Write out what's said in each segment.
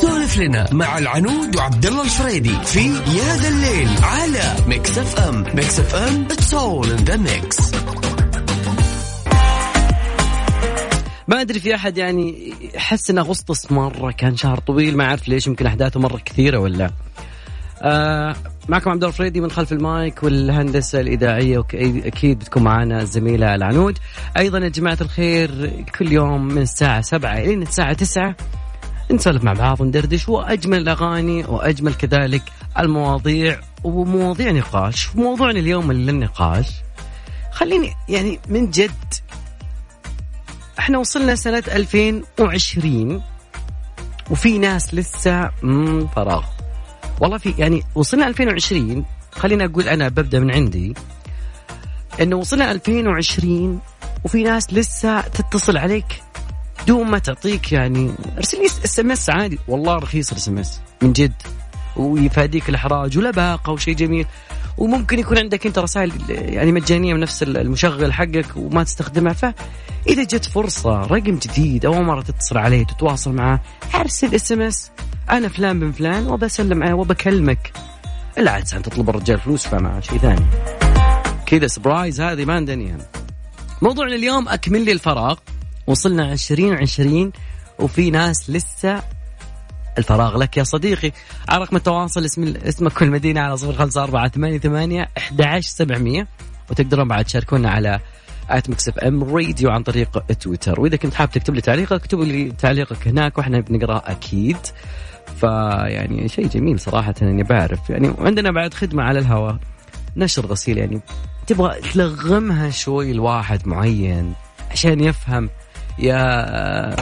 سولف لنا. مع العنود وعبد الله الفريدي في يا ذا الليل على ميكس اف ام Mix FM it's all in the mix ما أدري في أحد يعني يحس ان اغسطس مرة كان شهر طويل ما اعرف ليش يمكن أحداثه مرة كثيرة ولا آه معكم عبد الفريدي من خلف المايك والهندسة الإذاعية واكيد بتكون معنا الزميلة العنود. أيضا يا جماعة الخير كل يوم من الساعة 7 إلى الساعة 9 نسولف مع بعض وندردش وأجمل الأغاني وأجمل كذلك المواضيع ومواضيع نقاش. وموضوعنا اليوم للنقاش خليني يعني من جد إحنا وصلنا سنة 2020 وفي ناس لسه فراغ. والله في يعني وصلنا 2020 خلينا أقول أنا ببدأ من عندي إنه وصلنا 2020 وفي ناس لسه تتصل عليك دون ما تعطيك يعني ارسل لي SMS عادي. والله رخيص ال SMS من جد. ويفاديك الإحراج ولا باقه وشيء جميل. وممكن يكون عندك أنت رسائل يعني مجانية من نفس المشغل حقك وما تستخدمها. فاذا جت فرصة رقم جديد اول مرة تتصل عليه تتواصل معه أرسل SMS أنا فلان بن فلان وبسلم عليه وبكلمك. إلا عاد تطلب الرجال فلوس فما شيء ثاني. كذا surprise هذه ما عندنا يعني. موضوعنا اليوم أكمل لي الفراغ. وصلنا 2020 وفي ناس لسه الفراغ لك يا صديقي. على رقم التواصل اسم اسمك والمدينة على صفر خمسة أربعة ثمانية ثمانية أحد سبعمية. وتقدرون بعد تشاركونا على at Mix FM Radio عن طريق تويتر وإذا كنت حاب تكتب لي تعليقك اكتب لي تعليقك هناك وإحنا بنقراه أكيد. فيعني شيء جميل صراحة إني بعرف. يعني وعندنا بعد خدمة على الهواء. نشر غسيل يعني. تبغى تلغمها شوي الواحد معين عشان يفهم يا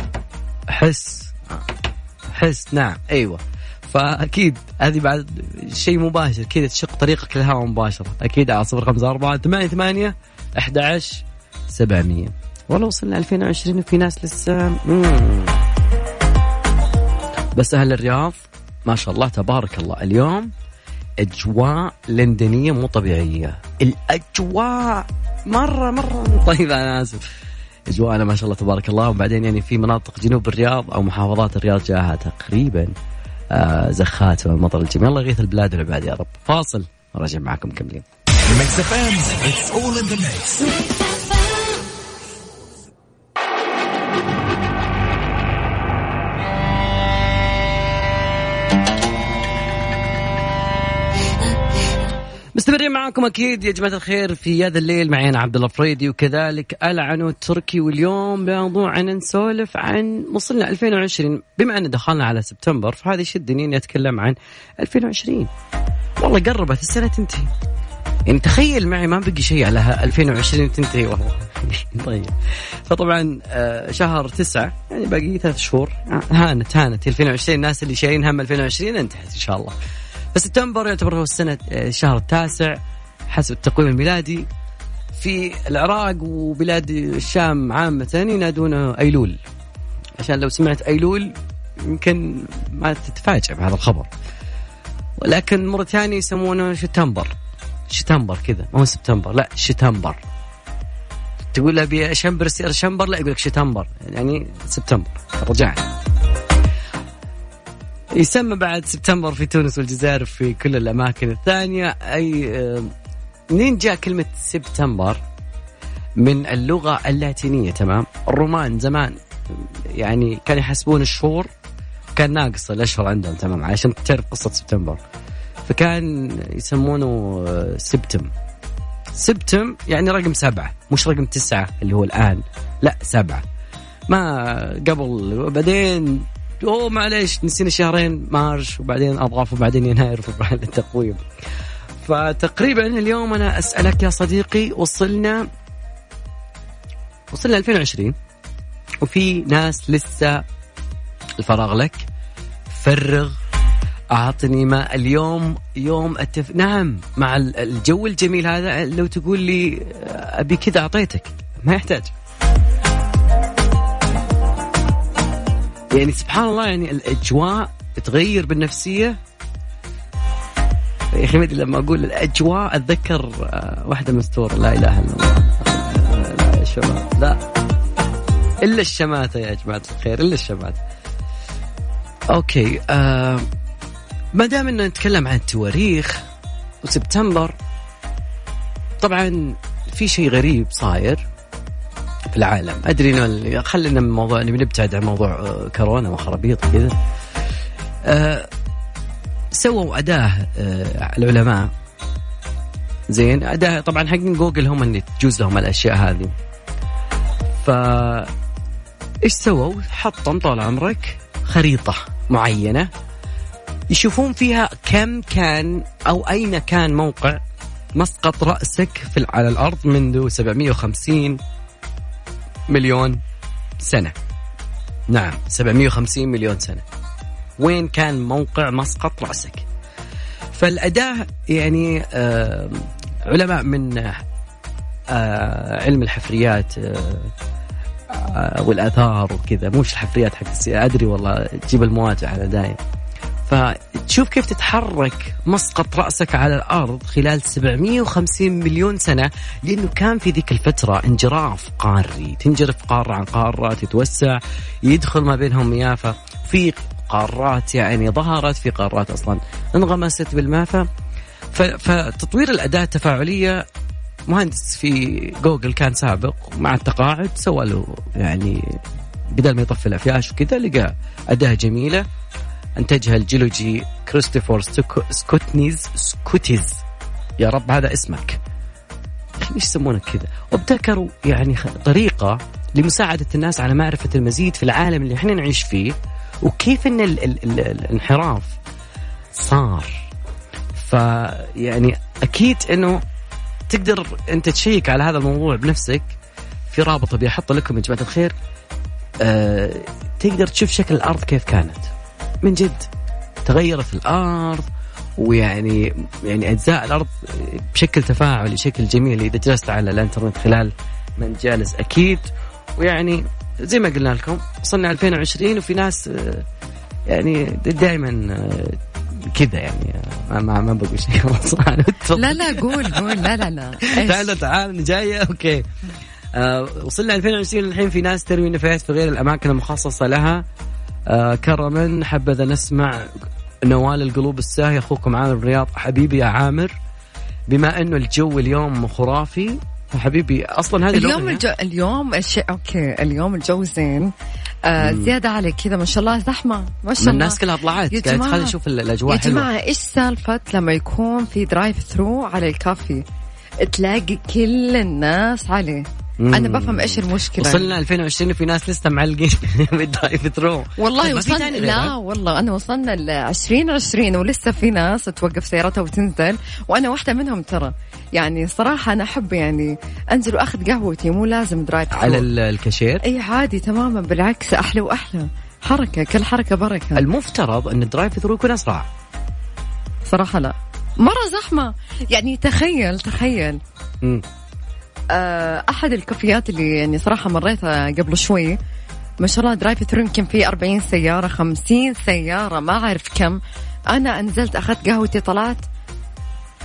حس. حس نعم. أيوه. فأكيد هذه بعد شيء مباشر. كذا تشق طريقك للهواء مباشرة. أكيد على صفر خمسة أربعة ثمانية ثمانية أحد عشر سبعمية. والله وصلنا 2020 وفي ناس لسه. بس أهل الرياض ما شاء الله تبارك الله اليوم أجواء لندنية مو طبيعية. الأجواء مرة مرة طيبة أنا آسف. اجواءنا ما شاء الله تبارك الله. وبعدين يعني في مناطق جنوب الرياض أو محافظات الرياض جاها تقريبا آه زخات والمطر الجميل الله يغيث البلاد والعباد يا رب. فاصل. راجع معكم مكملين معاكم أكيد يا جماعة الخير في هذا الليل معي أنا عبد الله فريدي وكذلك العنو التركي واليوم موضوعنا نسولف عن وصلنا 2020 بما أن دخلنا على سبتمبر فهذا يشدني إني أتكلم عن 2020 والله قربت السنة تنتهي. يعني تخيل معي ما بقي شيء على 2020 تنتهي والله. طيب. فطبعا آه، شهر تسعة يعني باقي ثلاث شهور آه، هانت هانت 2020 الناس اللي شايلين هم 2020 انتهت إن شاء الله. فسبتمبر يعتبر هو السنة آه، الشهر التاسع حسب التقويم الميلادي. في العراق وبلاد الشام عامة ينادونه أيلول. عشان لو سمعت أيلول يمكن ما تتفاجئ بهذا الخبر. ولكن مرة ثانية يسمونه شتمبر. شتمبر كذا ما هو سبتمبر لا شتمبر. تقول ابي شمبر شمبر لا يقول لك شتمبر. يعني سبتمبر رجعنا. يسمى بعد سبتمبر في تونس والجزائر في كل الأماكن الثانية. أي آه، منين جاء كلمة سبتمبر؟ من اللغة اللاتينية تمام؟ الرومان زمان يعني كانوا يحسبون الشهور كان ناقص الأشهر عندهم تمام؟ عشان تعرف قصة سبتمبر. فكان يسمونه آه، سبتم. سبتم يعني رقم سبعة مش رقم تسعة اللي هو الآن لا سبعة. ما قبل بعدين أوه معليش نسينا شهرين مارش وبعدين أضغاف وبعدين يناير وبعدين التقويم. فتقريبا اليوم أنا أسألك يا صديقي وصلنا وصلنا 2020 وفي ناس لسه الفراغ لك. فرغ أعطني ما اليوم يوم التف... نعم مع الجو الجميل هذا لو تقول لي أبي كذا أعطيتك ما يحتاج. يعني سبحان الله يعني الأجواء تغير بالنفسية. يا أخي مدري لما أقول الأجواء أتذكر آه، واحدة مستوره لا إله إلا الله. لا يا شباب لا. إلا الشماتة يا جماعة الخير إلا الشماتة. أوكي آه ما دام انه نتكلم عن التواريخ وسبتمبر طبعا في شيء غريب صاير. في العالم. أدري إنه خلينا من موضوع نبتعد عن موضوع آه، كورونا وخرابيط كذا آه سووا أداة آه العلماء. زين أداة طبعا حقين جوجل هم اللي تجوز لهم الأشياء هذه. ف إيش سووا؟ حطوا طال عمرك خريطة معينة. يشوفون فيها كم كان أو أين كان موقع مسقط رأسك في على الأرض منذ 750 مليون سنة. نعم 750 مليون سنة. وين كان موقع مسقط رأسك؟ فالأداة يعني آه علماء من آه علم الحفريات آه آه والآثار وكذا مش الحفريات حق أدري والله تجيب المواجهه على دايم فتشوف كيف تتحرك مسقط رأسك على الأرض خلال 750 مليون سنة لأنه كان في ذيك الفترة انجراف قاري. تنجرف قارة عن قارة تتوسع يدخل ما بينهم مياه في قارات يعني ظهرت في قارات أصلا انغمست بالماء فتطوير الأداة التفاعلية مهندس في جوجل كان سابق مع التقاعد سوى له يعني بدل ما يطفي الأفياش وكذا لقى أداة جميلة. انتجها الجيولوجي كريستوفر سكوتنيز سكوتيز. يا رب هذا اسمك. إيش يسمونك كذا؟ وابتكروا يعني طريقة لمساعدة الناس على معرفة المزيد في العالم اللي إحنا نعيش فيه وكيف إن ال ال ال الانحراف صار. فيعني أكيد إنه تقدر أنت تشيك على هذا الموضوع بنفسك. في رابط ابي احطه لكم يا جماعة الخير. أه تقدر تشوف شكل الأرض كيف كانت. من جد. تغيرت الأرض ويعني يعني أجزاء الأرض بشكل تفاعلي بشكل جميل. إذا جلست على الإنترنت خلال من جالس أكيد. ويعني زي ما قلنا لكم وصلنا 2020 وفي ناس يعني دائما كذا يعني ما ما, ما بقول شيء خلاص لا لا قول قول. لا لا لا. تعال تعال جاية أوكي. آه وصلنا 2020 الحين في ناس تروي نفايات في غير الأماكن المخصصة لها. آه كرما حبذا نسمع نوال القلوب الساهي أخوكم عامر الرياض حبيبي يا عامر. بما إنه الجو اليوم خرافي حبيبي أصلا هذه اليوم الجو اليوم الشيء أوكي اليوم الجو زين. آه زيادة على كذا ما شاء الله زحمة ما شاء الله. الناس كلها طلعت. قاعد تخلي تشوف الأجواء يا جماعة إيش سالفة لما يكون في drive-thru على الكافي؟ تلاقي كل الناس عليه. مم. أنا بفهم إيش المشكلة. وصلنا 2020 وفي ناس لسه معلقين بال drive-thru والله طيب، وصلنا لا والله أنا وصلنا ل 2020 ولسه في ناس توقف سيارتها وتنزل. وأنا واحدة منهم ترى. يعني صراحة أنا أحب يعني أنزل وأخذ قهوتي مو لازم drive-thru على الكاشير؟ إي عادي تماما بالعكس أحلى وأحلى. حركة كل حركة بركة. المفترض إن ال drive-thru يكون أسرع. صراحة لا. مرة زحمة. يعني تخيل تخيل. مم. آه، أحد الكافيات اللي يعني صراحة مريتها قبل شوي. ما شاء الله drive-thru يمكن في 40 سيارة 50 سيارة ما أعرف كم. أنا نزلت أخذت قهوتي طلعت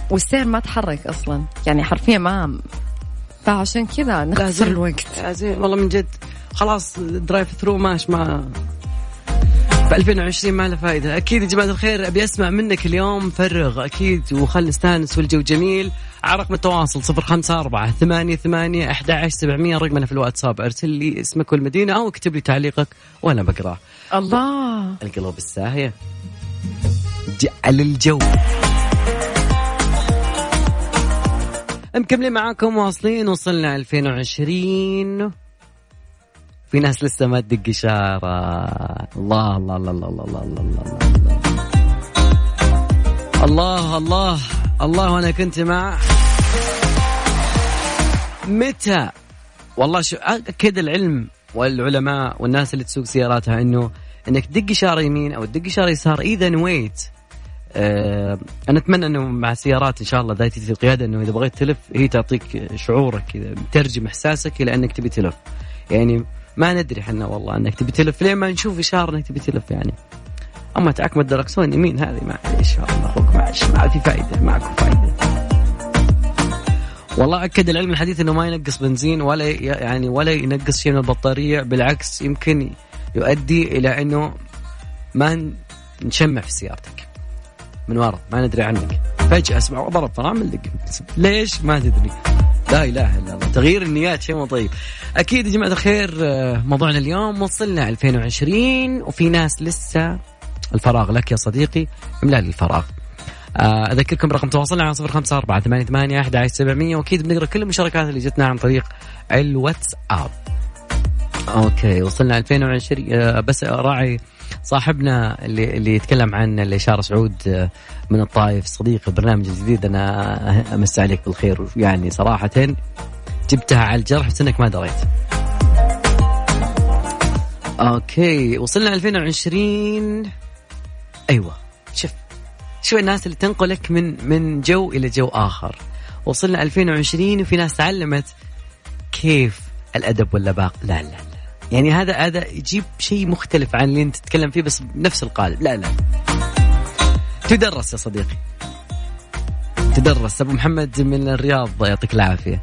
والسير ما تحرك أصلا. يعني حرفيا ما فعشان كذا نخسر الوقت. زين. والله من جد. خلاص drive-thru ماش ما ب 2020 ما له فائده أكيد يا جماعة الخير أبي أسمع منك اليوم فرغ أكيد. وخل نستانس والجو جميل. على رقم التواصل 054 88 ثمانية أحد سبعمية رقمنا في الواتساب. ارسل لي اسمك والمدينة أو اكتب لي تعليقك وأنا بقراه الله. القلوب الساهية. جعل الجو. مكملين معاكم واصلين وصلنا 2020 في ناس لسه ما تدق إشارة. الله الله الله الله الله الله الله الله. الله الله وأنا كنت مع. متى؟ والله شو أكد العلم والعلماء والناس اللي تسوق سياراتها إنه إنك تدق إشارة يمين أو تدق إشارة يسار إذا نويت آه أنا أتمنى إنه مع السيارات إن شاء الله ذاتي القيادة إنه إذا بغيت تلف هي تعطيك شعورك كذا ترجم إحساسك إلى إنك تبي تلف. يعني ما ندري إحنا والله انك تبي تلف. لين ما نشوف اشاره انك تبي تلف يعني. أما تعكم الدركسون يمين هذه معليش والله أخوك معلش ما في فائده معكم فائده والله أكد العلم الحديث إنه ما ينقص بنزين ولا يعني ولا ينقص شيء من البطارية بالعكس يمكن يؤدي إلى إنه ما نشمع في سيارتك. من ورا ما ندري عنك. فجأة اسمع ضرب فرامل ليش؟ ما تدري. لا إله إلا الله. تغيير النيات شيء مو طيب. أكيد يا جماعة الخير آه، موضوعنا اليوم وصلنا 2020 وفي ناس لسه الفراغ لك يا صديقي املا لي الفراغ. آه، أذكركم برقم تواصلنا على صفر خمسة أربعة ثمانية ثمانية أحد سبعمية وأكيد بنقرأ كل المشاركات اللي جتنا عن طريق الواتساب. أوكي وصلنا 2020 آه، بس راعي صاحبنا اللي اللي يتكلم عن الاشاره سعود آه، من الطايف صديق البرنامج الجديد أنا أمس عليك بالخير. يعني صراحة جبتها على الجرح بس إنك ما دريت. أوكي وصلنا 2020 أيوه. شوف شو الناس اللي تنقلك من من جو إلى جو آخر. وصلنا 2020 وفي ناس تعلمت كيف الأدب واللباق. لا لا. يعني هذا هذا يجيب شيء مختلف عن اللي انت تتكلم فيه بس بنفس القالب. لا لا. تدرس يا صديقي. تدرس. أبو محمد من الرياض يعطيك العافية.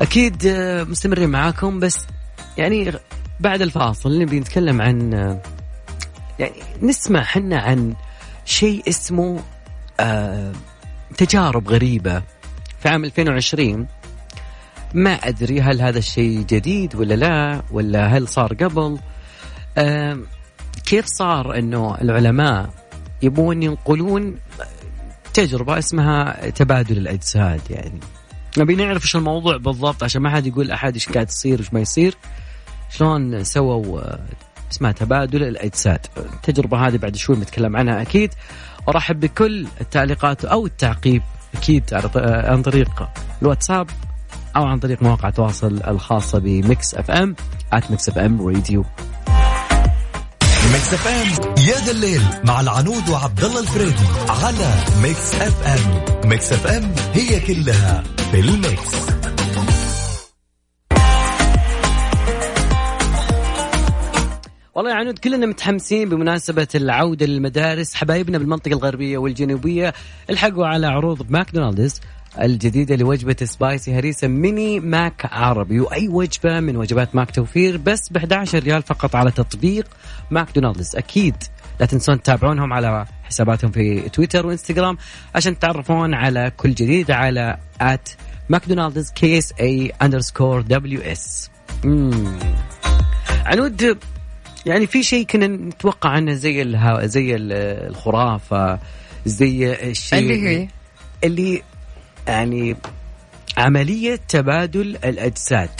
أكيد آه، مستمرين معاكم بس يعني بعد الفاصل نبي نتكلم عن آه، يعني نسمع حنا عن شيء اسمه آه تجارب غريبة في عام 2020 ما أدري هل هذا الشيء جديد ولا لا ولا هل صار قبل. آه كيف صار أنه العلماء يبون ينقلون تجربة اسمها تبادل الأجساد يعني؟ نبي نعرف إيش الموضوع بالضبط عشان ما حد يقول أحد إيش قاعد يصير وايش ما يصير. شلون سووا آه، اسمها تبادل الأجساد؟ التجربة هذه بعد شوي بنتكلم عنها أكيد. أرحب بكل التعليقات أو التعقيب أكيد عن طريق الواتساب. أو عن طريق مواقع التواصل الخاصة بميكس أف أم at Mix FM Radio. ميكس أف أم يا ذا الليل مع العنود وعبد الله الفريدي على ميكس أف أم. ميكس أف أم هي كلها في ال mix. والله يا عنود كلنا متحمسين بمناسبة العودة للمدارس. حبايبنا بالمنطقة الغربية والجنوبية الحقوا على عروض ماكدونالدز الجديدة لوجبة spicy هريسة ميني ماك عربي. وأي وجبة من وجبات ماك توفير بس ب 11 ريال فقط على تطبيق ماكدونالدز. أكيد لا تنسون تتابعونهم على حساباتهم في تويتر وإنستغرام عشان تتعرفون على كل جديد على at McDonald's KSA underscore WS عنود يعني في شيء كنا نتوقع عنه زي الها زي الخرافة زي الشيء اللي هي؟ اللي يعني عملية تبادل الأجساد.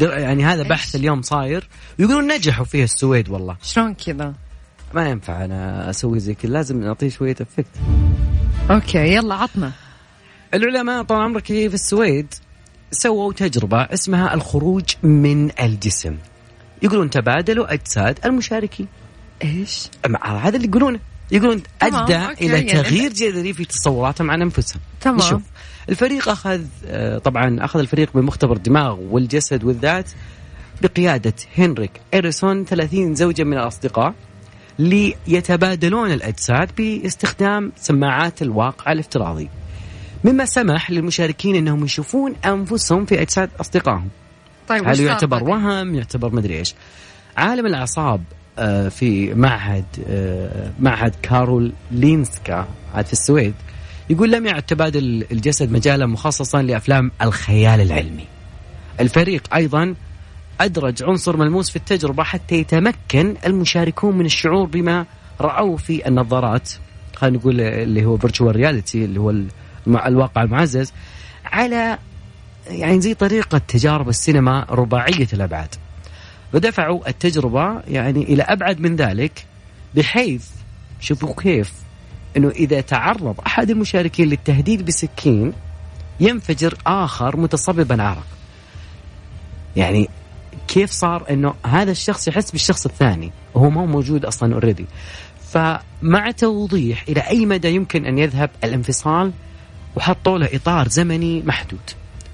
يعني هذا بحث اليوم صاير. ويقولون نجحوا فيه السويد والله. شلون كذا؟ ما ينفع أنا أسوي زي كذا. لازم نعطيه شوية effect. أوكي يلا عطنا. العلماء طال عمرك في السويد سووا تجربة اسمها الخروج من الجسم. يقولون تبادلوا أجساد المشاركين. إيش؟ هذا اللي يقولونه. يقولون أدى إلى يعني تغيير جذري في تصوراتهم عن أنفسهم. تمام. نشوف. الفريق أخذ آه، طبعا أخذ الفريق بمختبر الدماغ والجسد والذات بقيادة هنريك اريسون 30 زوجا من الأصدقاء ليتبادلون الأجساد باستخدام سماعات الواقع الافتراضي. مما سمح للمشاركين إنهم يشوفون أنفسهم في أجساد أصدقائهم. طيب هل يعتبر وهم يعتبر مدري إيش. عالم الأعصاب في معهد آه، معهد كارول لينسكا في السويد يقول لم يعد تبادل الجسد مجالا مخصصا لأفلام الخيال العلمي. الفريق أيضا أدرج عنصر ملموس في التجربة حتى يتمكن المشاركون من الشعور بما راوه في النظارات خلينا نقول اللي هو virtual reality اللي هو الواقع المعزز على يعني زي طريقة تجارب السينما رباعية الأبعاد ودفعوا التجربة يعني إلى أبعد من ذلك بحيث شوفوا كيف أنه إذا تعرض أحد المشاركين للتهديد بسكين ينفجر آخر متصببا عرق. يعني كيف صار أنه هذا الشخص يحس بالشخص الثاني وهو ما هو موجود أصلا اوريدي فمع توضيح إلى أي مدى يمكن أن يذهب الانفصال وحطوا له إطار زمني محدود.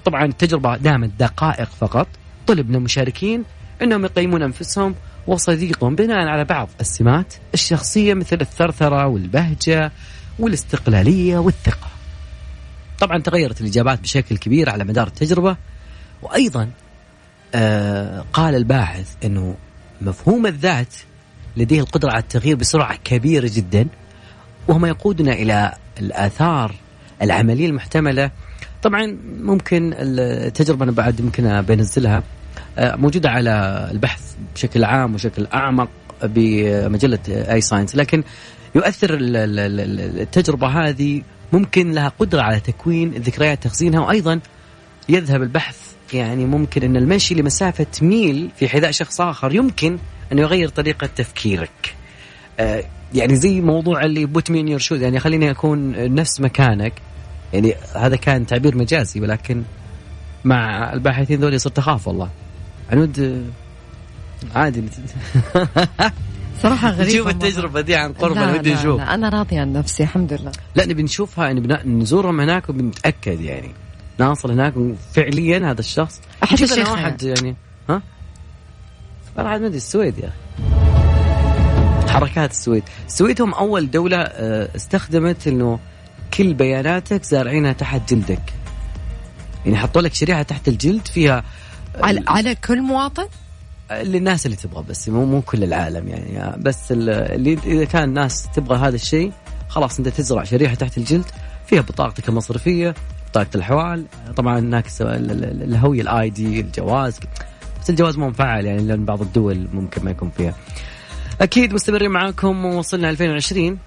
طبعا التجربة دامت دقائق فقط طلب من المشاركين أنهم يقيمون أنفسهم وصديقهم بناء على بعض السمات الشخصية مثل الثرثرة والبهجة والاستقلالية والثقة. طبعا تغيرت الإجابات بشكل كبير على مدار التجربة وأيضا آه قال الباحث أنه مفهوم الذات لديه القدرة على التغيير بسرعة كبيرة جدا وهم يقودنا إلى الآثار العملية المحتملة. طبعا ممكن التجربة أنا بعد ممكن بنزلها آه، موجودة على البحث بشكل عام وشكل أعمق بمجلة آي ساينس. لكن يؤثر التجربة هذه ممكن لها قدرة على تكوين الذكريات تخزينها وأيضا يذهب البحث يعني ممكن أن المشي لمسافة ميل في حذاء شخص آخر يمكن أن يغير طريقة تفكيرك. آه يعني زي موضوع اللي put me in your shoes يعني خليني أكون نفس مكانك. يعني هذا كان تعبير مجازي ولكن مع الباحثين ذولي صرت أخاف والله. عنود عادي. صراحة غريبة نشوف التجربة دي عن قرب أنا ودي نشوف أنا راضية عن نفسي الحمد لله. لا نبي نشوفها نزورهم هناك وبنتأكد يعني. ناصل هناك فعليا هذا الشخص. أحد الشيخ واحد يعني ها؟ والله عاد ما أدري السويد يا أخي. حركات السويد. السويد هم أول دولة آه، استخدمت إنه كل بياناتك زارعينها تحت جلدك. يعني حطوا لك شريحة تحت الجلد فيها على, على كل مواطن؟ للناس اللي تبغى بس مو مو كل العالم يعني. بس اللي إذا كان الناس تبغى هذا الشيء خلاص أنت تزرع شريحة تحت الجلد فيها بطاقتك المصرفية بطاقة الحوال طبعا هناك الهوية الاي دي الجواز بس الجواز مو مفعل يعني لأن بعض الدول ممكن ما يكون فيها. أكيد مستمرين معاكم ووصلنا 2020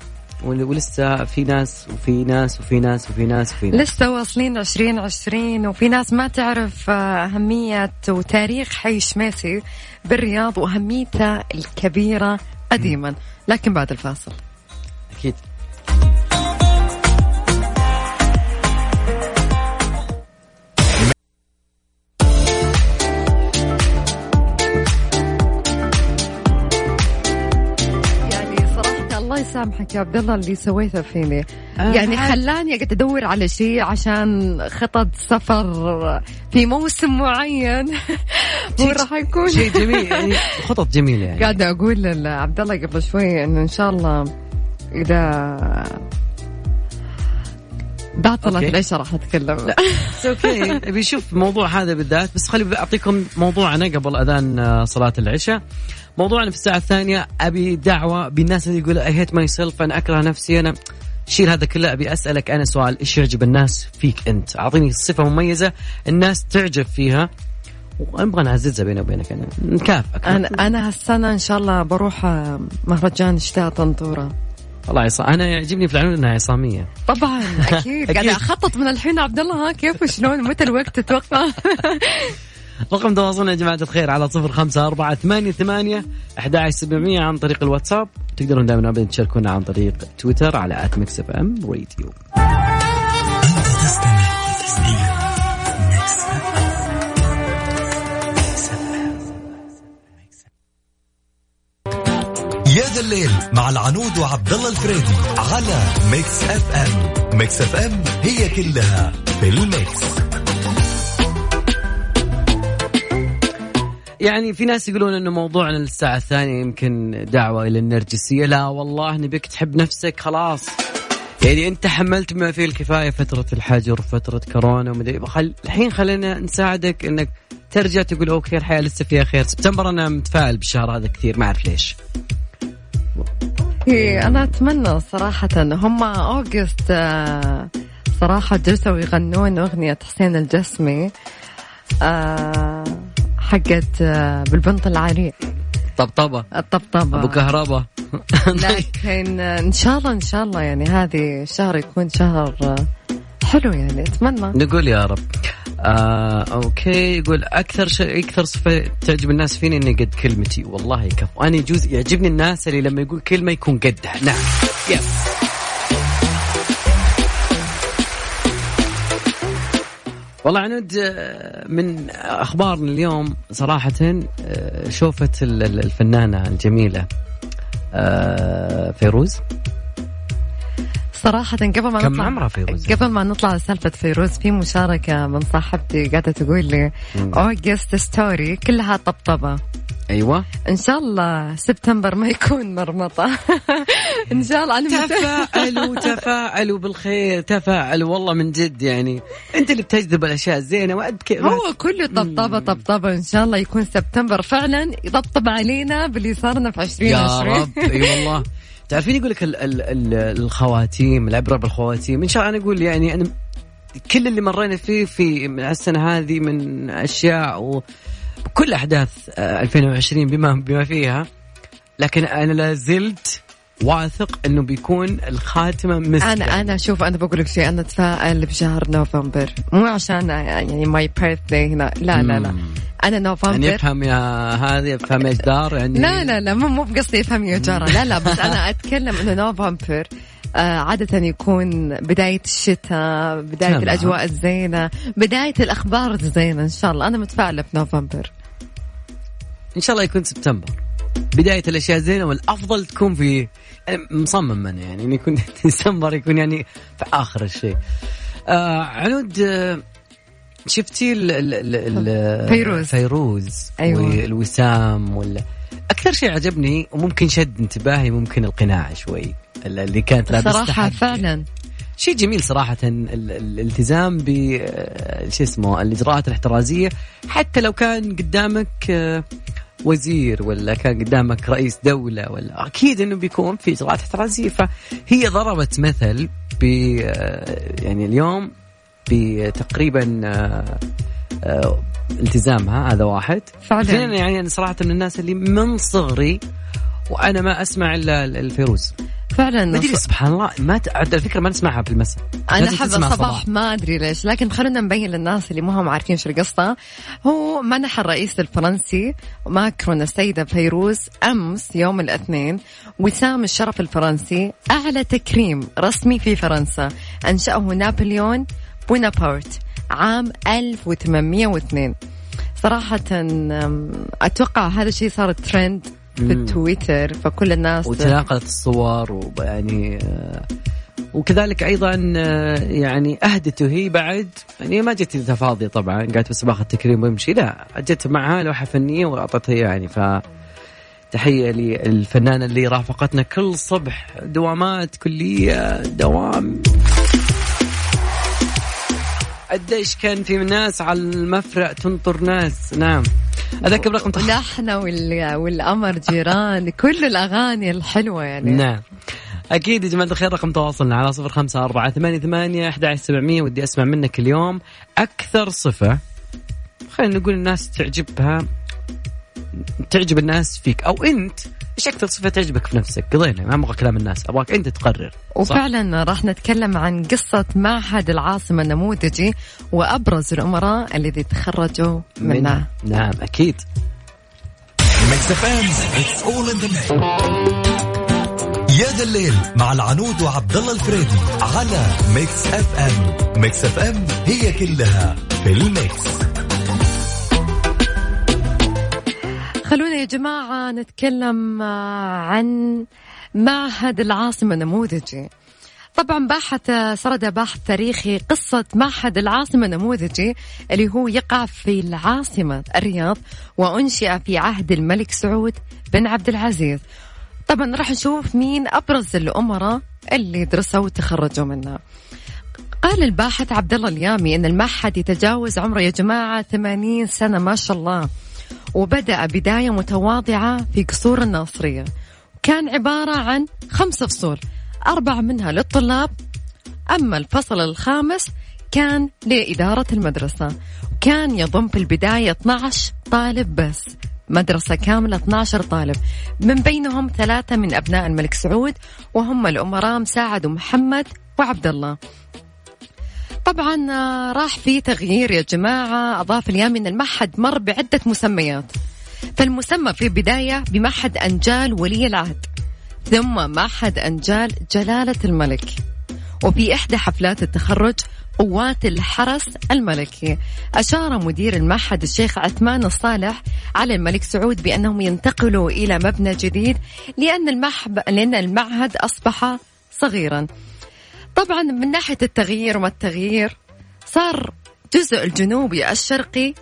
ولسه في ناس وفي ناس وفي ناس وفي ناس وفي ناس. لسه واصلين 2020 وفي ناس ما تعرف آه، أهمية وتاريخ حي شميسي بالرياض وأهميته الكبيرة قديما. لكن بعد الفاصل. أكيد. يسامحك يا عبد الله اللي سويته فيني. آه يعني خلاني قاعد أدور على شيء عشان خطط سفر في موسم معين. وين راح يكون شيء جميل يعني خطط جميلة يعني. قاعدة أقول لعبد الله قبل شوي انه إن شاء الله إذا بعطلت ليش راح أتكلم. أوكي بيشوف الموضوع هذا بالذات بس خلي أعطيكم موضوعنا قبل أذان آه، صلاة العشاء. موضوعنا في الساعة الثانية أبي دعوة بالناس اللي يقول I hate myself أنا أكره نفسي أنا شيل هذا كله أبي أسألك أنا سؤال إيش يعجب الناس فيك أنت؟ أعطيني صفة مميزة الناس تعجب فيها ونبغى نعززها بيني وبينك أنا نكافئك. أنا أنا هالسنة إن شاء الله بروح مهرجان شتاء طنطورة. والله عصام أنا يعجبني في العنود إنها عصامية. طبعا أكيد. قاعد أخطط من الحين عبد الله ها كيف وشلون متى الوقت تتوقع؟ رقم تواصلنا يا جماعة الخير على صفر خمسة أربعة ثمانية ثمانية أحد سبعمية عن طريق الواتساب. تقدرون دائما أبدا تشاركونا عن طريق تويتر على at ميكس اف ام راديو يا ذا الليل مع العنود وعبد الله الفريدي على ميكس اف ام ميكس اف ام هي كلها في الميكس. يعني في ناس يقولون إنه موضوعنا للساعة الثانية يمكن دعوة إلى النرجسية، لا والله نبيك تحب نفسك خلاص. يعني أنت حملت بما فيه الكفاية فترة الحجر، فترة كورونا ومدري خل... الحين خلينا نساعدك إنك ترجع تقول okay الحياة لسه فيها خير، سبتمبر أنا متفائل بالشهر هذا كثير ما أعرف ليش. إيه أنا أتمنى صراحة هم August آه، صراحة جلسوا يغنون أغنية حسين الجسمي آه حقت آه، بالبنط العريق. طبطبة. الطبطبة. أبو كهرباء. لكن آه، إن شاء الله إن شاء الله يعني هذه الشهر يكون شهر آه، حلو يعني أتمنى. نقول يا رب. آه، أوكي يقول أكثر شيء أكثر صفة تعجب الناس فيني إني قد كلمتي. والله كفو أنا يجوز يعجبني الناس اللي لما يقول كلمة يكون قدها. نعم. yes. والله عنود آه، من أخبارنا اليوم صراحة آه، شوفت الفنانة الجميلة آه، فيروز. صراحة قبل ما كم نطلع عمرها فيروز؟ قبل ما نطلع سالفة فيروز في مشاركة من صاحبتي قاعدة تقول لي August story كلها طبطبة. أيوه. إن شاء الله سبتمبر ما يكون مرمطة. إن شاء الله أنا تفاءلوا تفاءلوا بالخير تفاءلوا. والله من جد يعني. أنت اللي بتجذب الأشياء الزينة وأدك هو كله طبطبة طبطبة. إن شاء الله يكون سبتمبر فعلا يطبطب علينا باللي صارنا في 2020 يا رب. أي والله. تعرفين يقول لك الخواتيم العبره بالخواتيم إن شاء الله أنا أقول يعني أنا كل اللي مرينا فيه في السنة هذه من أشياء وكل أحداث 2020 آه، بما بما فيها. لكن أنا لا زلت واثق إنه بيكون الخاتمة مثل أنا أنا شوف أنا بقول لك شيء أنا أتفائل بشهر نوفمبر. مو عشان يعني ماي بيرثدي هنا. لا لا لا. أنا نوفمبر. يعني افهم يا هذه افهم إيش دار يعني لا لا لا مو مو بقصدي افهم يا جارة. لا لا بس أنا أتكلم إنه نوفمبر آه عادة يكون بداية الشتاء بداية. الأجواء الزينة بداية الأخبار الزينة إن شاء الله. أنا متفائلة في إن شاء الله يكون سبتمبر. بداية الأشياء الزينة والأفضل تكون في يعني مصمم أنا يعني إن يكون ديسمبر يكون يعني في آخر الشيء. آه عنود آه شفتي ال ال ال فيروز. فيروز أيوة. والوسام ولا أكثر شيء عجبني وممكن شد انتباهي ممكن القناع شوي اللي كانت لابسة صراحة فعلا. شيء جميل صراحة الالتزام ب شو اسمه الإجراءات الاحترازية. حتى لو كان قدامك آه، وزير ولا كان قدامك رئيس دولة ولا أكيد إنه بيكون في إجراءات احترازية فهي ضربت مثل ب آه، يعني اليوم بتقريبا آه، التزامها هذا واحد. فعلا. يعني أنا صراحة من الناس اللي من صغري وأنا ما أسمع إلا الفيروز. فعلا ما أدري سبحان الله ما على الفكرة ما نسمعها في المساء. أنا احب الصباح ما أدري ليش لكن خلينا نبين للناس اللي مو هم عارفين شو القصة. هو منح الرئيس الفرنسي ماكرون السيدة فيروز أمس يوم الاثنين وسام الشرف الفرنسي أعلى تكريم رسمي في فرنسا. أنشأه نابليون بونابرت عام 1802 صراحة أتوقع هذا الشيء صار ترند في التويتر فكل الناس وتناقلت الصور ويعني آه، وكذلك أيضا آه، يعني اهدته هي بعد يعني ما جت فاضيه طبعا قالت بس باخذ تكريم وامشي لا جت معها لوحة فنية وأعطتها يعني ف تحية للفنانة اللي رافقتنا كل صبح دوامات كلية دوام. قديش كان في ناس على المفرق تنطر ناس. نعم. هذاك برقم تخ... ولحنا والقمر جيران كل الأغاني الحلوة يعني. نعم. أكيد يا جماعة الخير رقم تواصلنا على صفر خمسة أربعة ثمانية ثمانية أحد سبعمية ودي أسمع منك اليوم أكثر صفة. خلينا نقول الناس تعجبها. تعجب الناس فيك. أو أنت إيش أكثر صفه تعجبك في نفسك؟ قضينا ما أبغى كلام الناس أبغاك أنت تقرر. وفعلا راح نتكلم عن قصة معهد العاصمة النموذجي وأبرز الأمراء الذي تخرجوا منه من... نعم أكيد. يا ذا الليل مع العنود وعبد الله الفريدي على ميكس اف ام ميكس اف ام هي كلها في الميكس. خلونا يا جماعة نتكلم آه، عن معهد العاصمة النموذجي طبعا باحث سرد باحث تاريخي قصة معهد العاصمة النموذجي اللي هو يقع في العاصمة الرياض وأنشئ في عهد الملك سعود بن عبد العزيز. طبعا راح نشوف مين أبرز الأمراء اللي درسوا وتخرجوا منها. قال الباحث عبد الله اليامي إن المعهد يتجاوز عمره يا جماعة 80 سنة ما شاء الله. وبدأ بداية متواضعة في قصور الناصرية. كان عبارة عن خمس فصول أربع منها للطلاب. أما الفصل الخامس كان لإدارة المدرسة. كان يضم في البداية 12 طالب بس مدرسة كاملة 12 طالب. من بينهم ثلاثة من أبناء الملك سعود وهم الأمراء مساعد ومحمد وعبد الله. طبعا آه، راح في تغيير يا جماعة. أضاف اليامي أن المعهد مر بعدة مسميات. فالمسمى في البداية بمعهد أنجال ولي العهد ثم معهد أنجال جلالة الملك. وفي إحدى حفلات التخرج قوات الحرس الملكي. أشار مدير المعهد الشيخ عثمان الصالح على الملك سعود بأنهم ينتقلوا إلى مبنى جديد لأن لأن المعهد أصبح صغيرا. طبعا من ناحية التغيير وما التغيير صار جزء الجنوبي الشرقي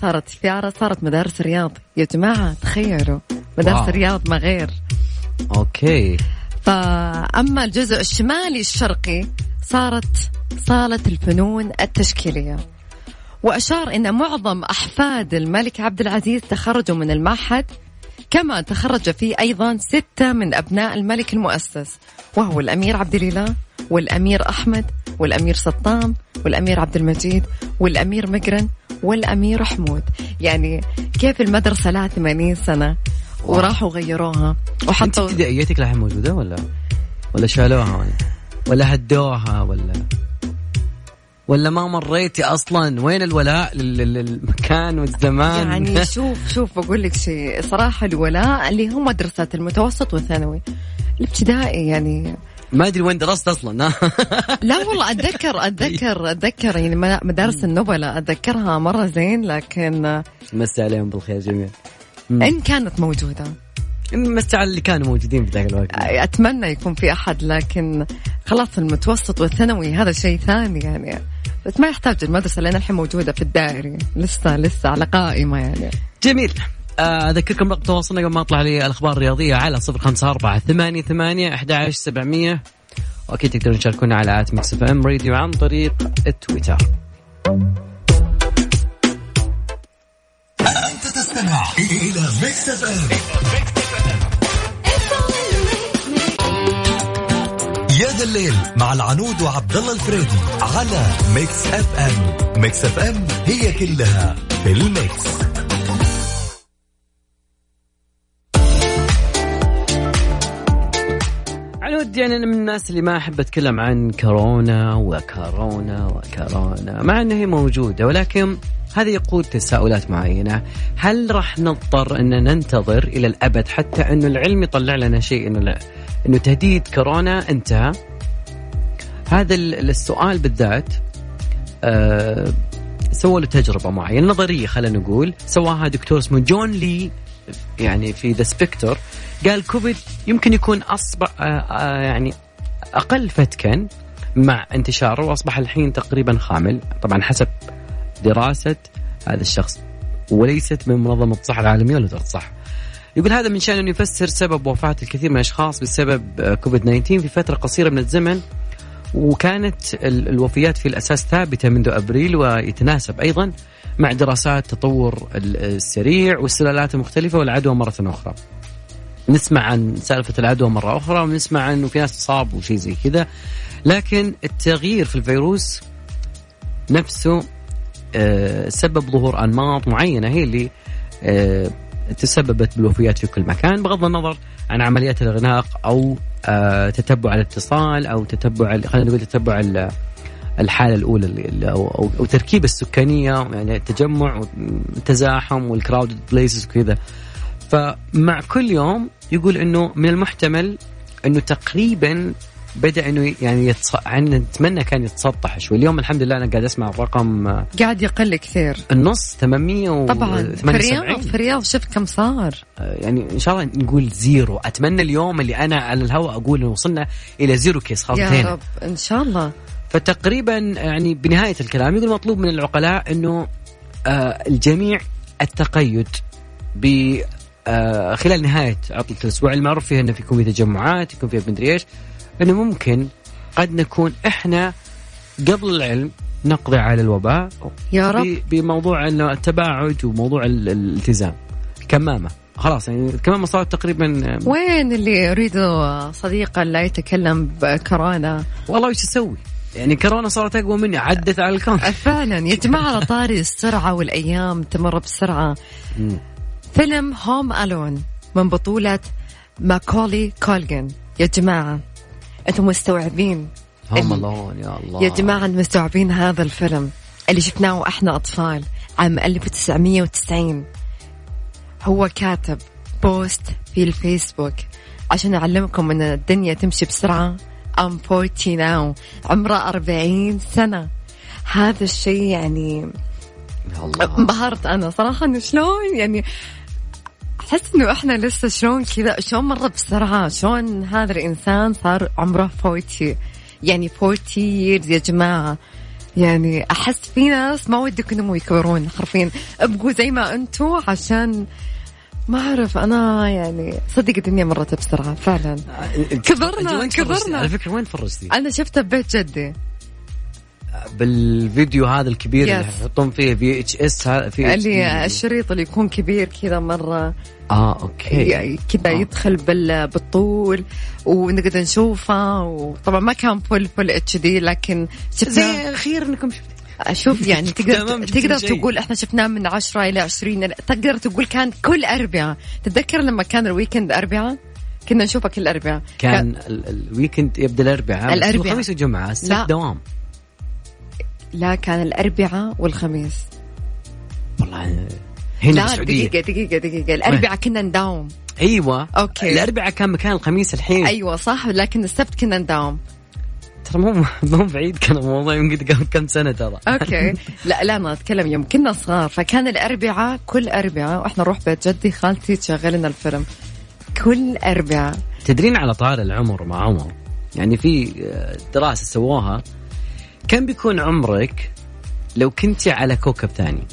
صارت ثيارة صارت مدارس رياض. يا جماعة تخيلوا مدارس واو. الرياض ما غير. أوكي. فأما الجزء الشمالي الشرقي صارت صالة الفنون التشكيلية. وأشار أن معظم أحفاد الملك عبد العزيز تخرجوا من المعهد كما تخرج فيه أيضا ستة من أبناء الملك المؤسس وهو الأمير عبد الإله والأمير أحمد والأمير سطام والأمير عبد المجيد والأمير مقرن والأمير حمود. يعني كيف المدرسة لها 80 سنة وراحوا غيروها وحطوا ابتدائيتك لها موجودة ولا؟ ولا شالوها؟ ولا هدوها؟ ولا ولا ما مريتي أصلا؟ وين الولاء؟ للمكان والزمان؟ يعني شوف شوف بقول لك شيء. صراحة الولاء اللي هو مدرسة المتوسط والثانوي. الابتدائي يعني. ما أدري وين درست أصلا. لا والله أتذكر أتذكر أتذكر يعني مدارس النبلاء أتذكرها مرة زين لكن مسي عليهم بالخير جميعا. إن كانت موجودة. مسي على اللي كانوا موجودين في ذاك الوقت. أتمنى يكون في أحد لكن خلاص المتوسط والثانوي هذا شيء ثاني يعني. بس ما يحتاج المدرسة لأن الحين موجودة في الدائري لسه لسه على قائمة يعني. جميل. آه، أذكركم رقم تواصلنا قبل ما أطلع لي الأخبار الرياضية على صفر خمسة أربعة ثمانية ثمانية أحد سبعمية. وأكيد تقدرون تشاركونا على at ميكس إف إم راديو عن طريق التويتر أنت تستمع إلى ميكس إف يا ذا الليل مع العنود وعبد الله الفريدي على ميكس اف ام. ميكس اف ام هي كلها في الميكس. عنود يعني أنا من الناس اللي ما أحب أتكلم عن كورونا وكورونا وكورونا مع إنها هي موجودة ولكن هذا يقود تساؤلات معينة. هل راح نضطر ان ننتظر إلى الأبد حتى انه العلم يطلع لنا شيء لا؟ إنه تهديد كورونا انتهى. هذا السؤال بالذات آه سووا له تجربة معينة نظرية خلينا نقول سواها دكتور اسمه جون لي يعني في The Spectator قال كوفيد يمكن يكون اصبح آه آه يعني أقل فتكا مع انتشاره وأصبح الحين تقريبا خامل طبعا حسب دراسة هذا الشخص وليست من منظمة الصحة العالمية ولا صح يقول هذا من شأنه يفسر سبب وفاة الكثير من الأشخاص بسبب كوفيد 19 في فترة قصيرة من الزمن وكانت الوفيات في الأساس ثابتة منذ أبريل ويتناسب أيضا مع دراسات تطور السريع والسلالات المختلفة والعدوى مرة أخرى. نسمع عن سالفة العدوى مرة أخرى ونسمع عنه في ناس تصاب وشيء زي كذا لكن التغيير في الفيروس نفسه آه، سبب ظهور أنماط معينة هي اللي آه، تسببت بالوفيات في كل مكان بغض النظر عن عمليات الاغناق أو آه، تتبع الاتصال أو تتبع خلينا نقول تتبع الحالة الأولى أو تركيب السكانية يعني التجمع والتزاحم والكراود بليسز وكذا. فمع كل يوم يقول إنه من المحتمل إنه تقريبا بدأ إنه يعني يتص... يعني نتمنى كان يتسطح شوي. اليوم الحمد لله أنا قاعد أسمع الرقم قاعد يقل كثير. النص 800 و طبعا. في الرياض في الرياض شوف كم صار. آه، يعني إن شاء الله نقول zero. أتمنى اليوم اللي أنا على الهواء أقول وصلنا إلى zero case. خلاص يا رب. إن شاء الله. فتقريبا يعني بنهاية الكلام يقول مطلوب من العقلاء إنه آه الجميع التقيد ب آه خلال نهاية عطلة الأسبوع المعروف فيها إنه يكون في تجمعات يكون فيها مدري إيش. إنه ممكن قد نكون إحنا قبل العلم نقضي على الوباء يا رب. بموضوع إنه التباعد وموضوع الالتزام. الكمامه خلاص يعني الكمامة صارت تقريبا وين اللي يريده صديقا لا يتكلم بكورونا؟ والله وش أسوي؟ يعني كورونا صارت أقوى مني عدت على الكون فعلا يا جماعة على طاري السرعة والأيام تمر بسرعة. فيلم هوم الون من بطولة ماكولي كولجن يا جماعة. أنتم مستوعبين. هم الله يا الله. يا جماعة مستوعبين هذا الفيلم اللي شفناه وإحنا أطفال عام 1990 هو كاتب بوست في الفيسبوك عشان أعلمكم أن الدنيا تمشي بسرعة. I'm 40 now. عمره 40 سنة. هذا الشيء يعني انبهرت أنا صراحة إنه شلون يعني أحس إنه إحنا لسه شلون كذا شلون مر بسرعة شلون هذا الإنسان صار عمره 40 يعني 40 years يا جماعة. يعني أحس في ناس ما ودك انهم يكبرون حرفيا. ابقوا زي ما أنتم عشان ما أعرف أنا يعني صدق الدنيا مرت بسرعة فعلا. كبرنا كبرنا. على فكرة وين تفرجتي؟ أنا شفته ببيت جدي. بالفيديو هذا الكبير اللي يحطون فيه VHS في اللي الشريط اللي يكون كبير كذا مرة آه okay. كذا آه. يدخل بالطول ونقدر نشوفه. وطبعا ما كان full full HD لكن شفنا زي خير إنكم شفتوا أشوف يعني تقدر تقدر تقول إحنا شفناه من 10 إلى 20 تقدر تقول كان كل اربعاء تتذكر لما كان ال weekend اربعاء كنا نشوفه كل اربعاء كان, كان ال weekend يبدأ الأربعاء الأربعاء. خميس وجمعة السبت دوام. لا كان الأربعاء والخميس. والله هنا لا دقيقة دقيقة دقيقة. الأربعاء كنا نداوم. أيوه. okay. الأربعاء كان مكان الخميس الحين. أيوه صح لكن السبت كنا نداوم. ترى مو مو بعيد كان الموضوع يمكن قبل كم سنة ترى. okay. لا لا ما أتكلم يوم كنا صغار. فكان الأربعاء كل أربعاء وإحنا نروح بيت جدي خالتي تشغل لنا الفيلم. كل أربعاء. تدرين على طار العمر مع عمر؟ يعني في دراسة سووها كم بيكون عمرك لو كنتي على كوكب ثاني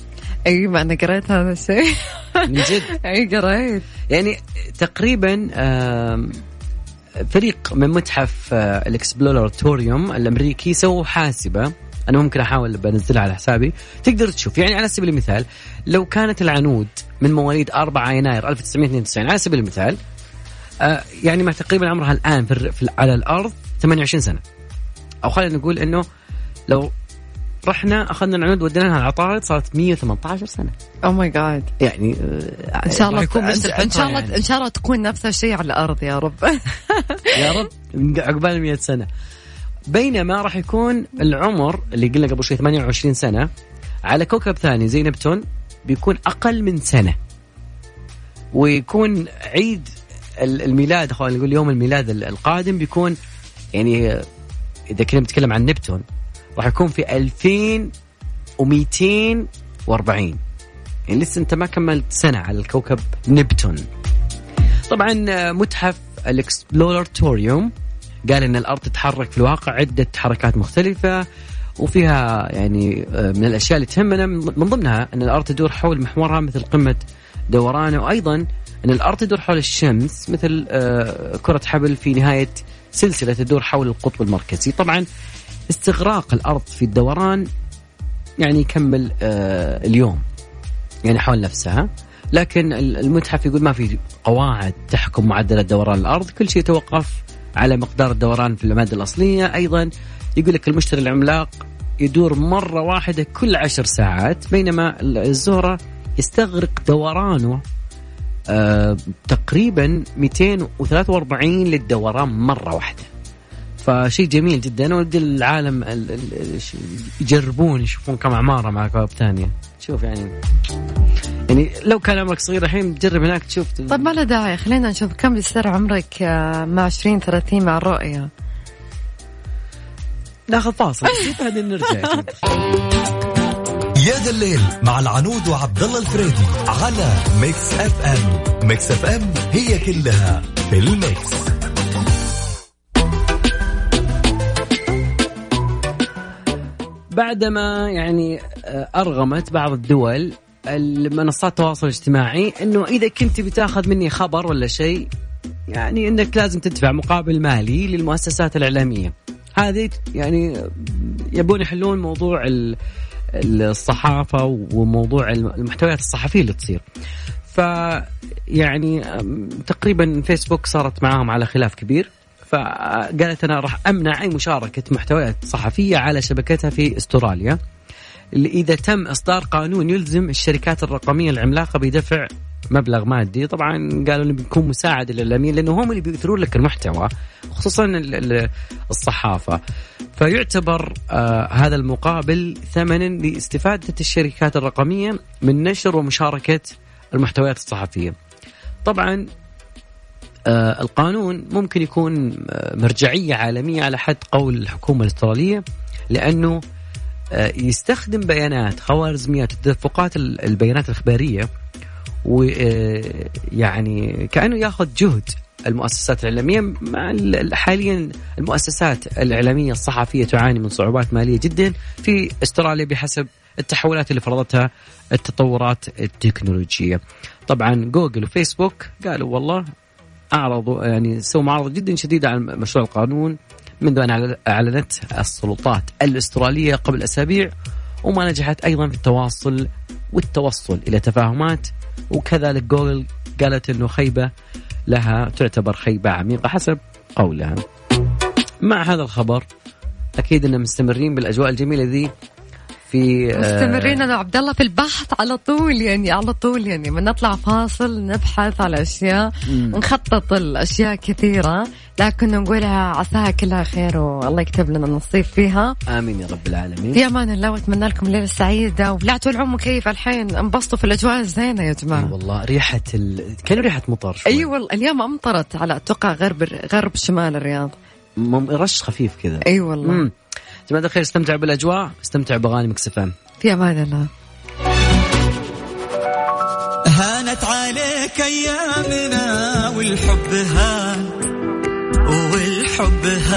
أيوه أنا قريت هذا الشيء. من جد؟ أي قريت. يعني تقريبا فريق من متحف آه، الإكسبلوراتوريوم الأمريكي سووا حاسبة. أنا ممكن أحاول بنزلها على حسابي. تقدر تشوف يعني على سبيل المثال لو كانت العنود من مواليد 4 يناير 1992 على سبيل المثال آه، يعني ما تقريبا عمرها الآن في على الأرض 28 سنة. أو خلينا نقول إنه لو رحنا أخذنا العنود وديناها العطارد صارت 118 سنة. أو ماي جاد يعني آه، إن شاء الله يكون إن شاء الله يعني. إن شاء الله تكون نفس الشيء على الأرض يا رب. يا رب عقبال 100 سنة. بينما راح يكون العمر اللي قلنا قبل شوي 28 سنة على كوكب ثاني زي نبتون بيكون أقل من سنة. ويكون عيد الميلاد خلينا نقول يوم الميلاد القادم بيكون يعني إذا كنا بنتكلم عن نبتون راح يكون في 2240 يعني لسه انت ما كملت سنة على الكوكب نبتون. طبعا متحف الإكسبلوراتوريوم قال إن الأرض تتحرك في الواقع عدة حركات مختلفة وفيها يعني آه، من الأشياء اللي تهمنا من ضمنها إن الأرض تدور حول محورها مثل قمة دورانه وأيضا إن الأرض تدور حول الشمس مثل آه، كرة حبل في نهاية سلسلة تدور حول القطب المركزي. طبعا استغراق الأرض في الدوران يعني يكمل آه اليوم يعني حول نفسها. لكن المتحف يقول ما في قواعد تحكم معدل دوران الأرض. كل شيء يتوقف على مقدار الدوران في المادة الأصلية. أيضا يقول لك المشتري العملاق يدور مرة واحدة كل عشر ساعات بينما الزهرة يستغرق دورانه آه تقريبا 243 للدوران مرة واحدة. فشيء جميل جدا. ودي العالم يجربون يشوفون كم عماره مع كواب ثانية. شوف يعني يعني لو كان عمرك صغير الحين تجرب هناك تشوف. طيب ما له داعي. خلينا نشوف كم بيصير عمرك آه، مع 20 30 مع الرؤية. ناخذ فاصل. بعدين نرجع. يا ذا الليل مع العنود وعبد الله الفريدي على Mix FM. Mix FM هي كلها في ال mix. بعدما يعني آه، أرغمت بعض الدول المنصات التواصل الاجتماعي إنه إذا كنت بتاخذ مني خبر ولا شيء يعني إنك لازم تدفع مقابل مالي للمؤسسات الإعلامية. هذه يعني يبون يحلون موضوع الصحافة وموضوع المحتويات الصحفية اللي تصير. ف يعني تقريبا فيسبوك صارت معاهم على خلاف كبير. فقالت أنا راح أمنع أي مشاركة محتويات صحفية على شبكتها في استراليا إذا تم إصدار قانون يلزم الشركات الرقمية العملاقة بدفع مبلغ مادي. طبعا قالوا إنه بيكون مساعد للاعلاميين لأنه هم اللي بيثرون لك المحتوى خصوصا الصحافة. فيعتبر آه هذا المقابل ثمنا لاستفادة الشركات الرقمية من نشر ومشاركة المحتويات الصحفية. طبعا القانون ممكن يكون آه مرجعية عالمية على حد قول الحكومة الأسترالية لأنه آه يستخدم بيانات خوارزميات تدفقات البيانات الإخبارية ويعني آه، كأنه ياخذ جهد المؤسسات الإعلامية مع حاليا المؤسسات الإعلامية الصحفية تعاني من صعوبات مالية جدا في أستراليا بحسب التحولات اللي فرضتها التطورات التكنولوجية. طبعا جوجل وفيسبوك قالوا والله أعرضوا يعني سووا معارضة جدا شديدة على مشروع القانون منذ أن أعلنت السلطات الأسترالية قبل أسابيع وما نجحت أيضا في التواصل والتوصل إلى تفاهمات وكذلك جوجل قالت أنه خيبة لها تعتبر خيبة عميقة حسب قولها. مع هذا الخبر أكيد أننا مستمرين بالأجواء الجميلة ذي في آه، مستمرين أنا وعبد الله في البحث على طول يعني على طول يعني من نطلع فاصل نبحث على أشياء نخطط الأشياء كثيرة لكن نقولها عساها كلها خير والله يكتب لنا النصيب فيها. آمين يا رب العالمين. في أمان الله وأتمنى لكم ليلة سعيدة ولا تولعون مكيف الحين انبسطوا في الأجواء الزينة يا جماعة. أي والله ريحة ال... كان ريحة مطر شوي؟ أي والله اليوم أمطرت على أتوقع غرب غرب شمال الرياض. رش خفيف كذا. أي والله. مم. جماعة الخير استمتعوا بالأجواء استمتعوا بأغاني مكسفان في أمان الله. هانت عليك أيامنا والحب هان والحب هان.